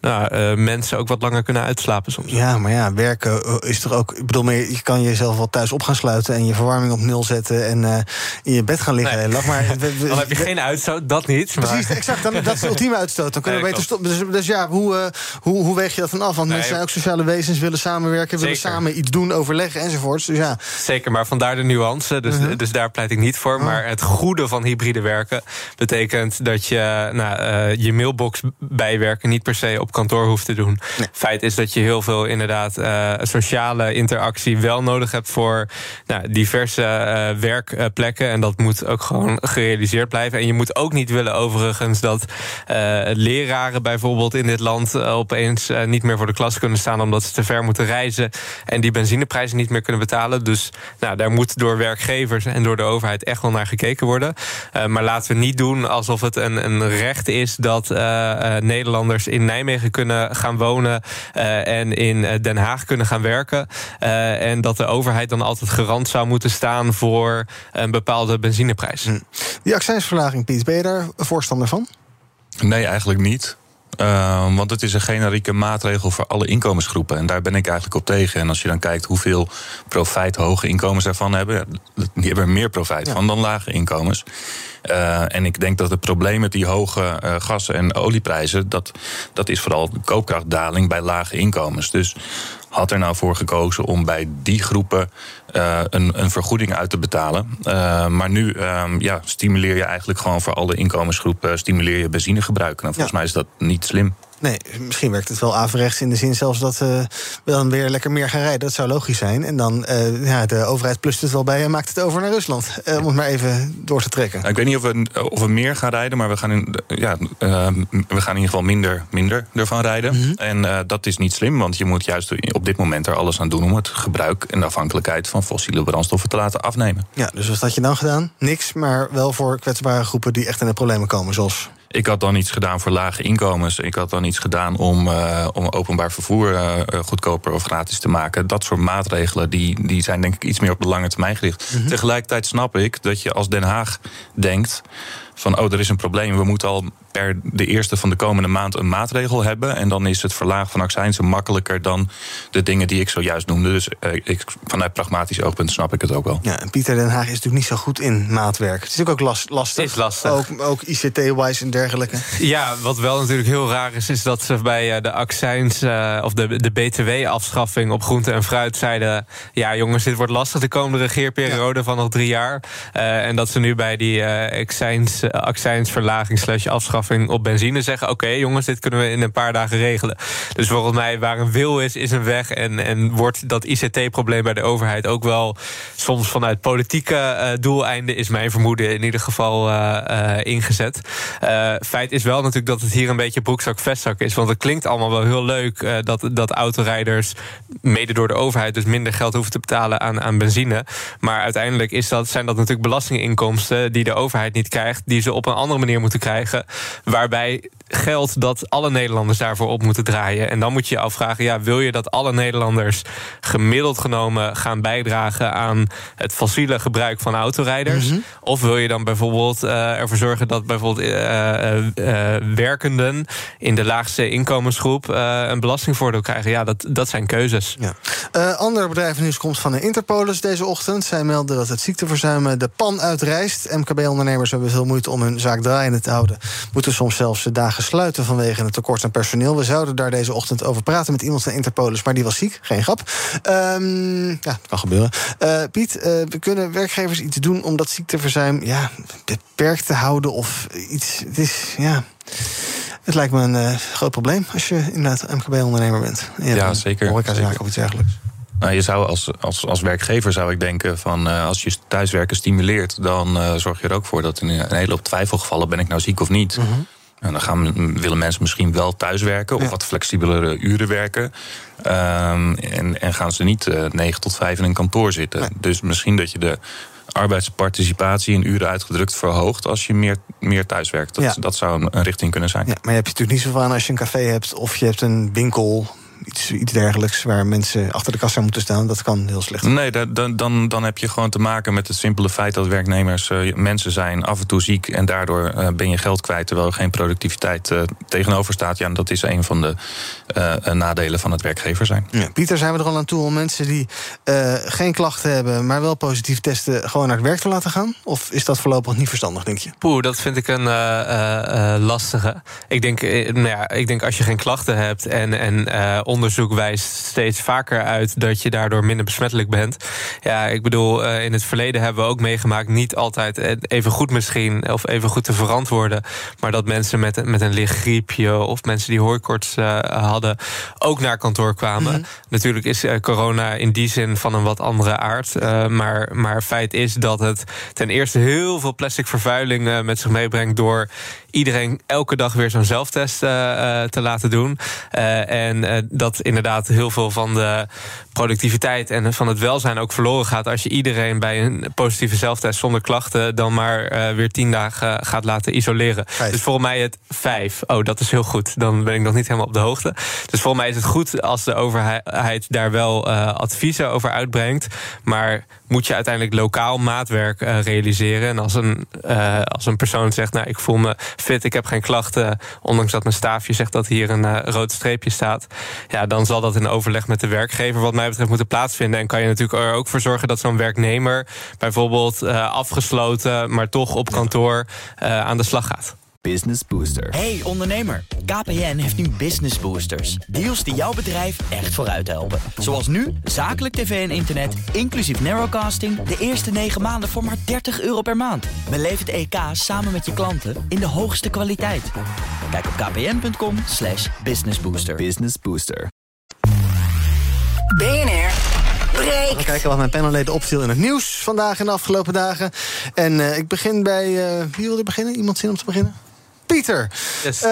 nou, mensen ook wat langer kunnen uitslapen soms. Ja, maar ja, werken is toch ook. Ik bedoel, je kan jezelf wel thuis op gaan sluiten en je verwarming op nul zetten en uh, in je bed gaan liggen. Nee. Maar, *laughs* dan heb je geen uitstoot, dat niet. Maar. Precies, exact. Dan, dat is de ultieme uitstoot. Dan kunnen nee, we beter stoppen. Dus, dus, ja, hoe, uh, hoe, hoe weeg je dat van af? Want nee, mensen zijn ook sociale wezens, willen samenwerken, willen samen iets doen, overleggen enzovoorts. Dus ja. Zeker, maar vandaar de nuance. Dus, uh -huh. dus daar pleit ik niet voor. Maar het goede van hybride werken betekent dat je nou, uh, je mailbox bijwerken niet per se op kantoor hoeft te doen. Feit is dat je heel veel inderdaad sociale interactie wel nodig hebt voor nou, diverse uh, werkplekken. En dat moet ook gewoon gerealiseerd blijven. En je moet ook niet willen overigens dat uh, leraren bijvoorbeeld in dit land uh, opeens niet meer voor de klas kunnen staan omdat ze te ver moeten reizen en die benzineprijzen niet meer kunnen betalen. Dus nou, daar moet door werkgevers en door de overheid echt wel naar gekeken worden. maar laten we niet doen alsof het een, een recht is dat Nederlanders in Nijmegen kunnen gaan wonen en in Den Haag kunnen gaan werken. en dat de overheid dan altijd garant zou moeten staan voor een bepaalde benzineprijs. Hm. Die accijnsverlaging, Piet, ben je daar voorstander van? Nee, eigenlijk niet. Uh, want het is een generieke maatregel voor alle inkomensgroepen. En daar ben ik eigenlijk op tegen. En als je dan kijkt hoeveel profijt hoge inkomens daarvan hebben, die hebben er meer profijt ja. van dan lage inkomens. Uh, en ik denk dat het probleem met die hoge uh, gas- en olieprijzen, dat, dat is vooral de koopkrachtdaling bij lage inkomens. Dus had er nou voor gekozen om bij die groepen uh, een, een, vergoeding uit te betalen. Uh, maar nu um, ja, stimuleer je eigenlijk gewoon voor alle inkomensgroepen stimuleer je benzinegebruik. Nou, volgens mij is dat niet slim. Nee, misschien werkt het wel averechts in de zin zelfs dat uh, we dan weer lekker meer gaan rijden. Dat zou logisch zijn. En dan, uh, ja, de overheid plust het wel bij en maakt het over naar Rusland. Uh, om het maar even door te trekken. Ik weet niet of we, of we meer gaan rijden, maar we gaan in, ja, we gaan in ieder geval minder, minder ervan rijden. Mm -hmm. En dat is niet slim, want je moet juist op dit moment er alles aan doen om het gebruik en de afhankelijkheid van fossiele brandstoffen te laten afnemen. Ja, dus wat had je dan gedaan? Niks, maar wel voor kwetsbare groepen die echt in de problemen komen, zoals ik had dan iets gedaan voor lage inkomens. Ik had dan iets gedaan om, uh, om openbaar vervoer uh, goedkoper of gratis te maken. Dat soort maatregelen die, die zijn denk ik iets meer op de lange termijn gericht. Mm -hmm. Tegelijkertijd snap ik dat je als Den Haag denkt van oh, er is een probleem. We moeten al per de eerste van de komende maand een maatregel hebben. En dan is het verlagen van accijnsen makkelijker dan de dingen die ik zojuist noemde. Dus eh, ik, vanuit pragmatisch oogpunt snap ik het ook wel. Ja, en Pieter Den Haag is natuurlijk niet zo goed in maatwerk. Het is natuurlijk ook last, lastig. Is lastig. Ook, ook ICT-wise en dergelijke. Ja, wat wel natuurlijk heel raar is, is dat ze bij uh, de accijns uh, of de, de BTW-afschaffing op groente en fruit zeiden: ja, jongens, dit wordt lastig de komende regeerperiode ja. van nog drie jaar. Uh, en dat ze nu bij die accijns, accijnsverlaging slash afschaffing op benzine zeggen: Oké, jongens, dit kunnen we in een paar dagen regelen. Dus volgens mij, waar een wil is, is een weg. En, en wordt dat ICT-probleem bij de overheid ook wel soms vanuit politieke uh, doeleinden, is mijn vermoeden in ieder geval uh, uh, ingezet. feit is wel natuurlijk dat het hier een beetje broekzak-vestzak is. Want het klinkt allemaal wel heel leuk dat, dat autorijders, mede door de overheid, dus minder geld hoeven te betalen aan, aan benzine. Maar uiteindelijk is dat, zijn dat natuurlijk belastinginkomsten die de overheid niet krijgt, die ze op een andere manier moeten krijgen. Waarbij geldt dat alle Nederlanders daarvoor op moeten draaien. En dan moet je je afvragen: ja, wil je dat alle Nederlanders gemiddeld genomen gaan bijdragen aan het fossiele gebruik van autorijders? Mm -hmm. Of wil je dan bijvoorbeeld uh, ervoor zorgen dat bijvoorbeeld uh, uh, werkenden in de laagste inkomensgroep een belastingvoordeel krijgen? Ja, dat, dat zijn keuzes. Ja. andere bedrijvennieuws komt van de Interpolis deze ochtend. Zij melden dat het ziekteverzuim de pan uitreist. MKB-ondernemers hebben veel moeite om hun zaak draaiende te houden. Moeten soms zelfs dagen sluiten vanwege het tekort aan personeel. We zouden daar deze ochtend over praten met iemand van Interpolis, maar die was ziek. Geen grap. Um, ja, dat kan gebeuren. Uh, Piet, uh, we kunnen werkgevers iets doen om dat ziekteverzuim ja, beperkt te houden of iets. Het is ja. Het lijkt me een uh, groot probleem als je inderdaad MKB-ondernemer bent. Ja, ja zeker. Horecazaak of iets dergelijks. Nou, je zou als, als, als werkgever zou ik denken van uh, als je thuiswerken stimuleert, dan uh, zorg je er ook voor dat in een hele hoop twijfelgevallen ben ik nou ziek of niet. Mm -hmm. En dan gaan, willen mensen misschien wel thuiswerken of ja. wat flexibelere uren werken. Um, en, en gaan ze niet uh, 9 tot 5 in een kantoor zitten. Nee. Dus misschien dat je de arbeidsparticipatie in uren uitgedrukt verhoogt als je meer, meer thuiswerkt. Dat, ja. dat zou een, een richting kunnen zijn. Ja, maar je hebt natuurlijk niet zo van als je een café hebt of je hebt een winkel iets, iets dergelijks waar mensen achter de kassa moeten staan. Dat kan heel slecht. Nee, dan, dan, dan heb je gewoon te maken met het simpele feit dat werknemers uh, mensen zijn, af en toe ziek en daardoor uh, ben je geld kwijt terwijl er geen productiviteit uh, tegenover staat. Ja, en dat is een van de nadelen van het werkgever zijn. Ja, Pieter, zijn we er al aan toe om mensen die geen klachten hebben, maar wel positief testen, gewoon naar het werk te laten gaan? Of is dat voorlopig niet verstandig, denk je? Poeh, dat vind ik een lastige. Ik denk, nou ja, ik denk als je geen klachten hebt en, en onderzoek wijst steeds vaker uit dat je daardoor minder besmettelijk bent. Ja, ik bedoel, uh, in het verleden hebben we ook meegemaakt, niet altijd even goed misschien, of even goed te verantwoorden, maar dat mensen met, met een licht griepje of mensen die hooikoorts uh, hadden ook naar kantoor kwamen. Mm -hmm. Natuurlijk is uh, corona in die zin van een wat andere aard, maar, maar feit is dat het ten eerste heel veel plastic vervuiling met zich meebrengt door iedereen elke dag weer zo'n zelftest te laten doen. en dat inderdaad heel veel van de productiviteit en van het welzijn ook verloren gaat als je iedereen bij een positieve zelftest zonder klachten dan maar weer tien dagen gaat laten isoleren. Vijf. Dus volgens mij het vijf. Oh, dat is heel goed. Dan ben ik nog niet helemaal op de hoogte. Dus volgens mij is het goed als de overheid daar wel uh, adviezen over uitbrengt. Maar moet je uiteindelijk lokaal maatwerk uh, realiseren. En als een, uh, als een persoon zegt, nou, ik voel me fit, ik heb geen klachten, ondanks dat mijn staafje zegt dat hier een uh, rood streepje staat, ja, dan zal dat in overleg met de werkgever, wat mij betreft, moeten plaatsvinden. En kan je natuurlijk er ook voor zorgen dat zo'n werknemer bijvoorbeeld afgesloten, maar toch op kantoor aan de slag gaat. Business Booster. Hey ondernemer, KPN heeft nu Business Boosters. Deals die jouw bedrijf echt vooruit helpen. Zoals nu, zakelijk tv en internet, inclusief narrowcasting... de eerste 9 maanden voor maar 30 euro per maand. Beleef het EK samen met je klanten in de hoogste kwaliteit. Kijk op kpn.com slash businessbooster. Business Booster. BNR breekt. We kijken wat mijn panelleden opviel in het nieuws vandaag en de afgelopen dagen. En uh, ik begin bij... Uh, wie wilde beginnen? Iemand zin om te beginnen? Pieter, yes. uh,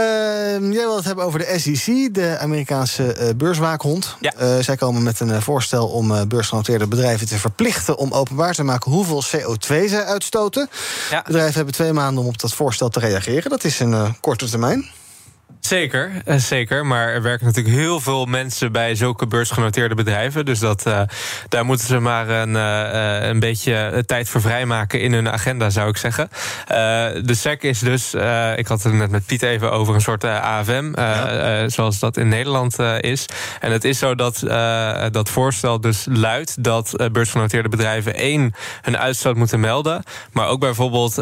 jij wil het hebben over de SEC, de Amerikaanse uh, beurswaakhond. Ja. Uh, zij komen met een voorstel om beursgenoteerde bedrijven te verplichten om openbaar te maken hoeveel CO2 zij uitstoten. Ja. Bedrijven hebben twee maanden om op dat voorstel te reageren. Dat is een korte termijn. Zeker, eh, zeker. Maar er werken natuurlijk heel veel mensen bij zulke beursgenoteerde bedrijven. Dus dat, uh, daar moeten ze maar een, uh, een beetje tijd voor vrijmaken in hun agenda, zou ik zeggen. de SEC is dus, ik had het net met Piet even over een soort AFM, ja. zoals dat in Nederland is. En het is zo dat dat voorstel dus luidt dat beursgenoteerde bedrijven één hun uitstoot moeten melden, maar ook bijvoorbeeld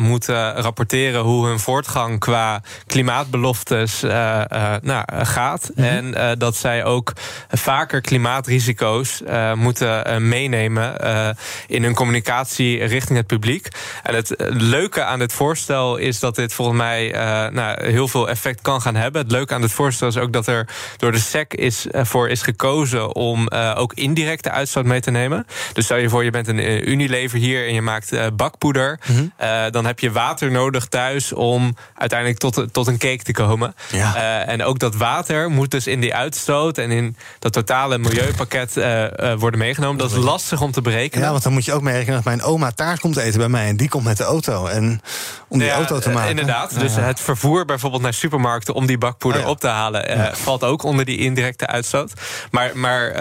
moeten rapporteren hoe hun voortgang qua klimaatbelofte uh, uh, nou, gaat. Mm -hmm. En uh, dat zij ook vaker klimaatrisico's moeten meenemen in hun communicatie richting het publiek. En het leuke aan dit voorstel is dat dit volgens mij nou, heel veel effect kan gaan hebben. Het leuke aan dit voorstel is ook dat er door de SEC is, voor is gekozen om ook indirecte uitstoot mee te nemen. Dus stel je voor, je bent een Unilever hier en je maakt bakpoeder. Mm -hmm. dan heb je water nodig thuis om uiteindelijk tot, tot een cake te komen. Ja. Uh, en ook dat water moet dus in die uitstoot en in dat totale milieupakket uh, uh, worden meegenomen. Dat is lastig om te berekenen. Ja, want dan moet je ook meerekenen dat mijn oma taart komt eten bij mij en die komt met de auto. En om die ja, auto te maken. Inderdaad. Dus het vervoer bijvoorbeeld naar supermarkten om die bakpoeder Oh op te halen, valt ook onder die indirecte uitstoot. Maar, maar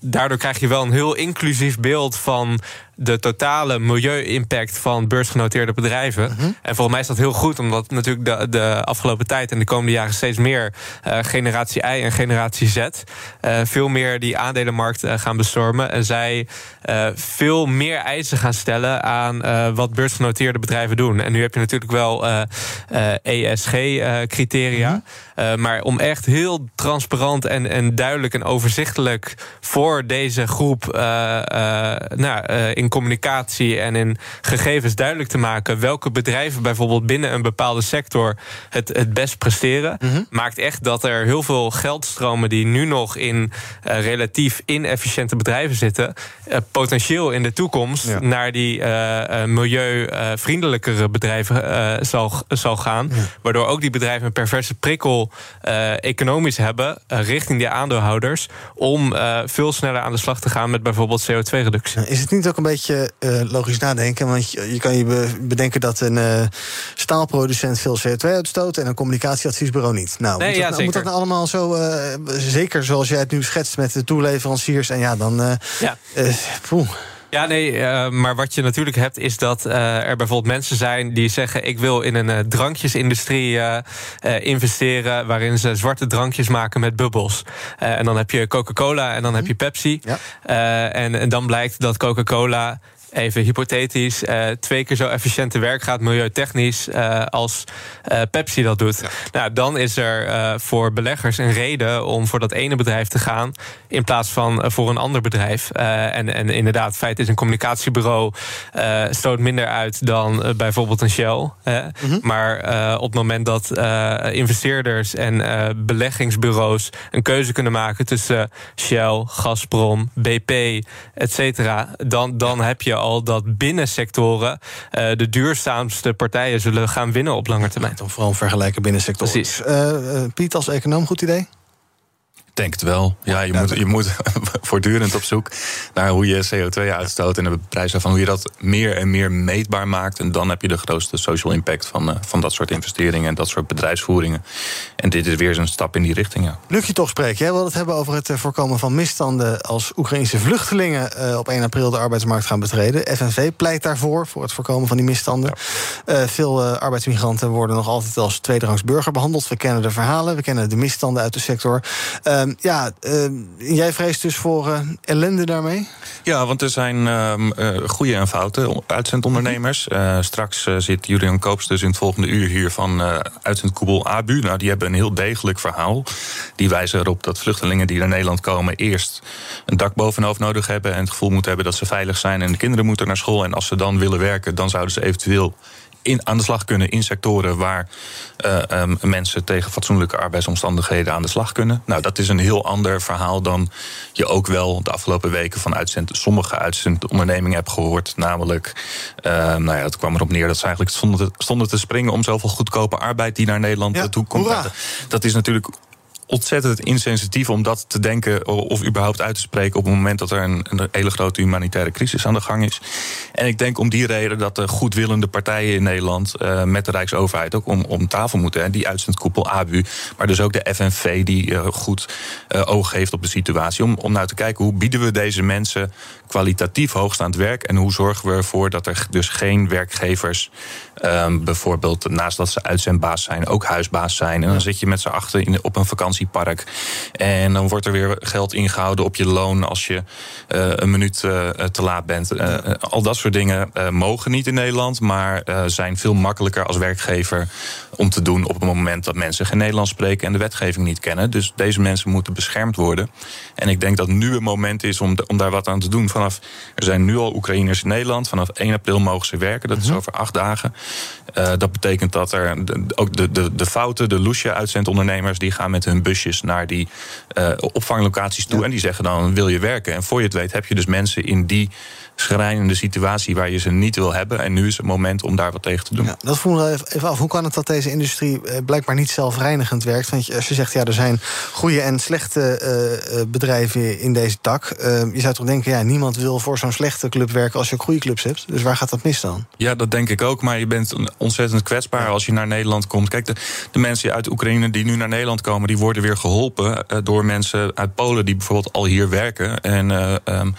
daardoor krijg je wel een heel inclusief beeld van de totale milieu-impact van beursgenoteerde bedrijven. Mhm. En volgens mij is dat heel goed, omdat natuurlijk de, de afgelopen tijd en de komende jaren steeds meer uh, generatie I en generatie Z uh, veel meer die aandelenmarkt uh, gaan bestormen. En zij veel meer eisen gaan stellen aan wat beursgenoteerde bedrijven doen. En nu heb je natuurlijk wel ESG-criteria. Mm -hmm. maar om echt heel transparant en, en duidelijk en overzichtelijk voor deze groep nou, in communicatie en in gegevens duidelijk te maken welke bedrijven bijvoorbeeld binnen een bepaalde sector het, het best presteren, mm -hmm. maakt echt dat er heel veel geldstromen die nu nog in uh, relatief inefficiënte bedrijven zitten, uh, potentieel in de toekomst ja. naar die uh, milieuvriendelijkere bedrijven zal, zal gaan. Ja. Waardoor ook die bedrijven een perverse prikkel economisch hebben richting die aandeelhouders om veel sneller aan de slag te gaan met bijvoorbeeld CO2-reductie. Is het niet ook een beetje uh, logisch nadenken. Want je, je, kan je bedenken dat een uh, staalproducent veel CO2 uitstoot en een communicatieadviesbureau niet. Nou, nee, moet, ja, dat, moet dat nou allemaal zo, uh, zeker zoals jij het nu schetst met de toeleveranciers en ja, dan. ja. poeh. Ja, nee, uh, maar wat je natuurlijk hebt is dat uh, er bijvoorbeeld mensen zijn die zeggen: ik wil in een uh, drankjesindustrie investeren waarin ze zwarte drankjes maken met bubbels. en dan heb je Coca-Cola en dan heb je Pepsi. Ja. En, en dan blijkt dat Coca-Cola even hypothetisch, uh, twee keer zo efficiënt te werk gaat, milieutechnisch, uh, als uh, Pepsi dat doet. Ja. Nou, dan is er voor beleggers een reden om voor dat ene bedrijf te gaan, in plaats van voor een ander bedrijf. en, en inderdaad, het feit is, een communicatiebureau stoot minder uit dan bijvoorbeeld een Shell. Mm -hmm. Maar op het moment dat investeerders en beleggingsbureaus een keuze kunnen maken tussen Shell, Gazprom, BP, et cetera, dan, dan heb je al dat binnen sectoren uh, de duurzaamste partijen zullen gaan winnen op lange termijn. Dan vooral vergelijken binnen sectoren. Precies. Uh, uh, Piet, als econoom, goed idee? Ik denk het wel. Ja, je, moet, je moet *laughs* voortdurend op zoek naar hoe je CO2 uitstoot en de prijzen van hoe je dat meer en meer meetbaar maakt. En dan heb je de grootste social impact van, uh, van dat soort investeringen en dat soort bedrijfsvoeringen. En dit is weer een stap in die richting. Ja. Luc je toch spreken. Jij wil het hebben over het voorkomen van misstanden als Oekraïnse vluchtelingen uh, op 1 april de arbeidsmarkt gaan betreden. FNV pleit daarvoor, voor het voorkomen van die misstanden. Ja. Uh, veel arbeidsmigranten worden nog altijd als tweederangs burger behandeld. We kennen de verhalen, we kennen de misstanden uit de sector. Ehm, ja, ehm, jij vreest dus voor ellende daarmee? Ja, want er zijn um, goede en foute uitzendondernemers. Uh, straks zit Julian Koops dus in het volgende uur hier van uitzendkoepel ABU. Nou, die hebben een heel degelijk verhaal. Die wijzen erop dat vluchtelingen die naar Nederland komen... eerst een dak boven hun hoofd nodig hebben... en het gevoel moeten hebben dat ze veilig zijn... en de kinderen moeten naar school. En als ze dan willen werken, dan zouden ze eventueel in, aan de slag kunnen in sectoren waar uh, um, mensen tegen fatsoenlijke arbeidsomstandigheden aan de slag kunnen. Nou, dat is een heel ander verhaal dan je ook wel de afgelopen weken van uitzend, sommige uitzendondernemingen hebt gehoord. Namelijk, uh, nou ja, het kwam erop neer dat ze eigenlijk stonden te, stonden te springen om zoveel goedkope arbeid die naar Nederland ja, toe komt. Dat is natuurlijk ontzettend insensitief om dat te denken of überhaupt uit te spreken op het moment dat er een, hele grote humanitaire crisis aan de gang is. En ik denk om die reden dat de goedwillende partijen in Nederland uh, met de Rijksoverheid ook om, om tafel moeten. Hè, die uitzendkoepel ABU, maar dus ook de FNV die uh, goed uh, oog heeft op de situatie. Om, om nou te kijken hoe bieden we deze mensen kwalitatief hoogstaand werk en hoe zorgen we ervoor dat er dus geen werkgevers um, bijvoorbeeld naast dat ze uitzendbaas zijn ook huisbaas zijn. En dan zit je met z'n achter in, op een vakantie vakantiepark. En dan wordt er weer geld ingehouden op je loon als je uh, een minuut uh, te laat bent. Uh, al dat soort dingen mogen niet in Nederland, maar zijn veel makkelijker als werkgever om te doen op het moment dat mensen geen Nederlands spreken en de wetgeving niet kennen. Dus deze mensen moeten beschermd worden. En ik denk dat nu het moment is om, om daar wat aan te doen. Vanaf, er zijn nu al Oekraïners in Nederland. Vanaf 1 april mogen ze werken. Dat is mhm. over acht dagen. dat betekent dat er ook de, de, de fouten, de Loesje-uitzendondernemers, die gaan met hun busjes naar die uh, opvanglocaties toe. En die zeggen dan: wil je werken? En voor je het weet heb je dus mensen in die schrijnende situatie waar je ze niet wil hebben. En nu is het moment om daar wat tegen te doen. Ja, dat voelen we even af. Hoe kan het dat deze industrie eh, blijkbaar niet zelfreinigend werkt? Want als je zegt, ja, er zijn goede en slechte uh, bedrijven in deze tak. Uh, je zou toch denken, ja, niemand wil voor zo'n slechte club werken als je ook goede clubs hebt. Dus waar gaat dat mis dan? Ja, dat denk ik ook. Maar je bent ontzettend kwetsbaar als je naar Nederland komt. Kijk, de, de mensen uit Oekraïne die nu naar Nederland komen, die worden weer geholpen door mensen uit Polen die bijvoorbeeld al hier werken. En um,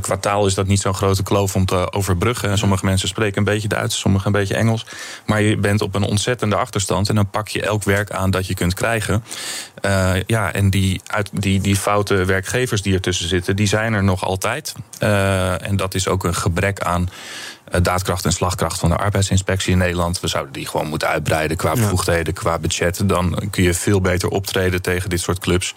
kwartaal is dat niet zo zo'n grote kloof om te overbruggen. En sommige mensen spreken een beetje Duits, sommige een beetje Engels. Maar je bent op een ontzettende achterstand. En dan pak je elk werk aan dat je kunt krijgen. Uh, ja, en die, uit, die, die foute werkgevers die ertussen zitten, die zijn er nog altijd. Uh, en dat is ook een gebrek aan eh, daadkracht en slagkracht van de arbeidsinspectie in Nederland. We zouden die gewoon moeten uitbreiden qua bevoegdheden, qua budget. Dan kun je veel beter optreden tegen dit soort clubs.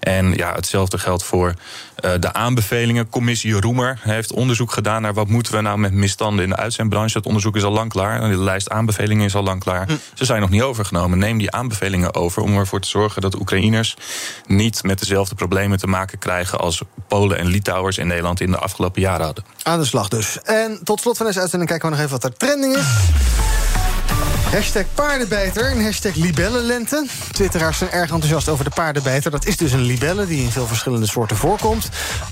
En ja, hetzelfde geldt voor de aanbevelingen. Commissie Roemer heeft onderzoek gedaan naar wat moeten we nou met misstanden in de uitzendbranche. Dat onderzoek is al lang klaar. De lijst aanbevelingen is al lang klaar. Hm. Ze zijn nog niet overgenomen. Neem die aanbevelingen over om ervoor te zorgen dat Oekraïners niet met dezelfde problemen te maken krijgen als Polen en Litouwers in Nederland in de afgelopen jaren hadden. Aan de slag dus. En tot slot van deze uitzending kijken we nog even wat er trending is. Hashtag paardenbijter en hashtag libellenlente. Twitteraars zijn erg enthousiast over de paardenbijter. Dat is dus een libelle die in veel verschillende soorten voorkomt.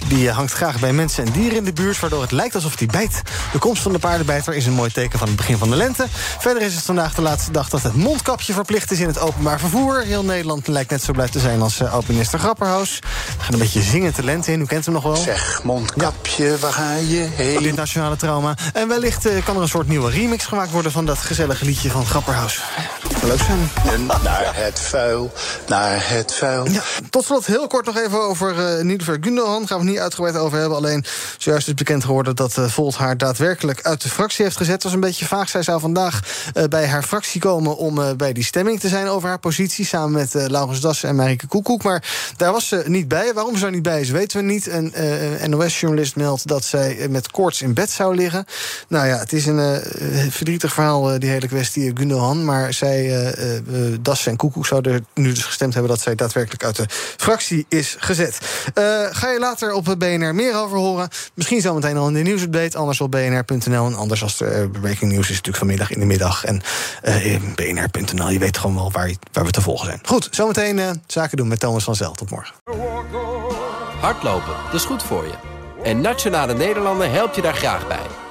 Die eh, hangt graag bij mensen en dieren in de buurt... waardoor het lijkt alsof die bijt. De komst van de paardenbijter is een mooi teken van het begin van de lente. Verder is het vandaag de laatste dag dat het mondkapje verplicht is... in het openbaar vervoer. Heel Nederland lijkt net zo blij te zijn als uh, oud-minister Grapperhaus. We gaan een beetje zingen te lente in, u kent hem nog wel. Zeg, mondkapje, waar ga je heen? Dit nationale trauma. En wellicht uh, kan er een soort nieuwe remix gemaakt worden... van dat gezellige liedje van Grapperhaus. Leuk zijn. naar het vuil, naar het vuil. Ja, tot slot heel kort nog even over uh, Niederver Gundogan. Gaan we niet uitgebreid over hebben. Alleen zojuist is bekend geworden dat uh, Volt haar daadwerkelijk uit de fractie heeft gezet. Het was een beetje vaag. Zij zou vandaag uh, bij haar fractie komen om uh, bij die stemming te zijn over haar positie. Samen met uh, Laurens Dassen en Marike Koekoek. Maar daar was ze niet bij. Waarom ze er niet bij is, weten we niet. Een NOS-journalist meldt dat zij met koorts in bed zou liggen. Nou ja, het is een verdrietig verhaal, die hele kwestie. Gundogan. Maar zij, uh, uh, Das en Koekoek zouden nu dus gestemd hebben... dat zij daadwerkelijk uit de fractie is gezet. Ga je later op BNR meer over horen. Misschien zometeen al in de nieuwsupdate. Anders op bnr.nl. En anders als de breaking news is natuurlijk vanmiddag in de middag. En bnr.nl, je weet gewoon wel waar, waar we te volgen zijn. Goed, zometeen zaken doen met Thomas van Zel. Tot morgen. Hardlopen, dat is goed voor je. En Nationale Nederlanden helpt je daar graag bij.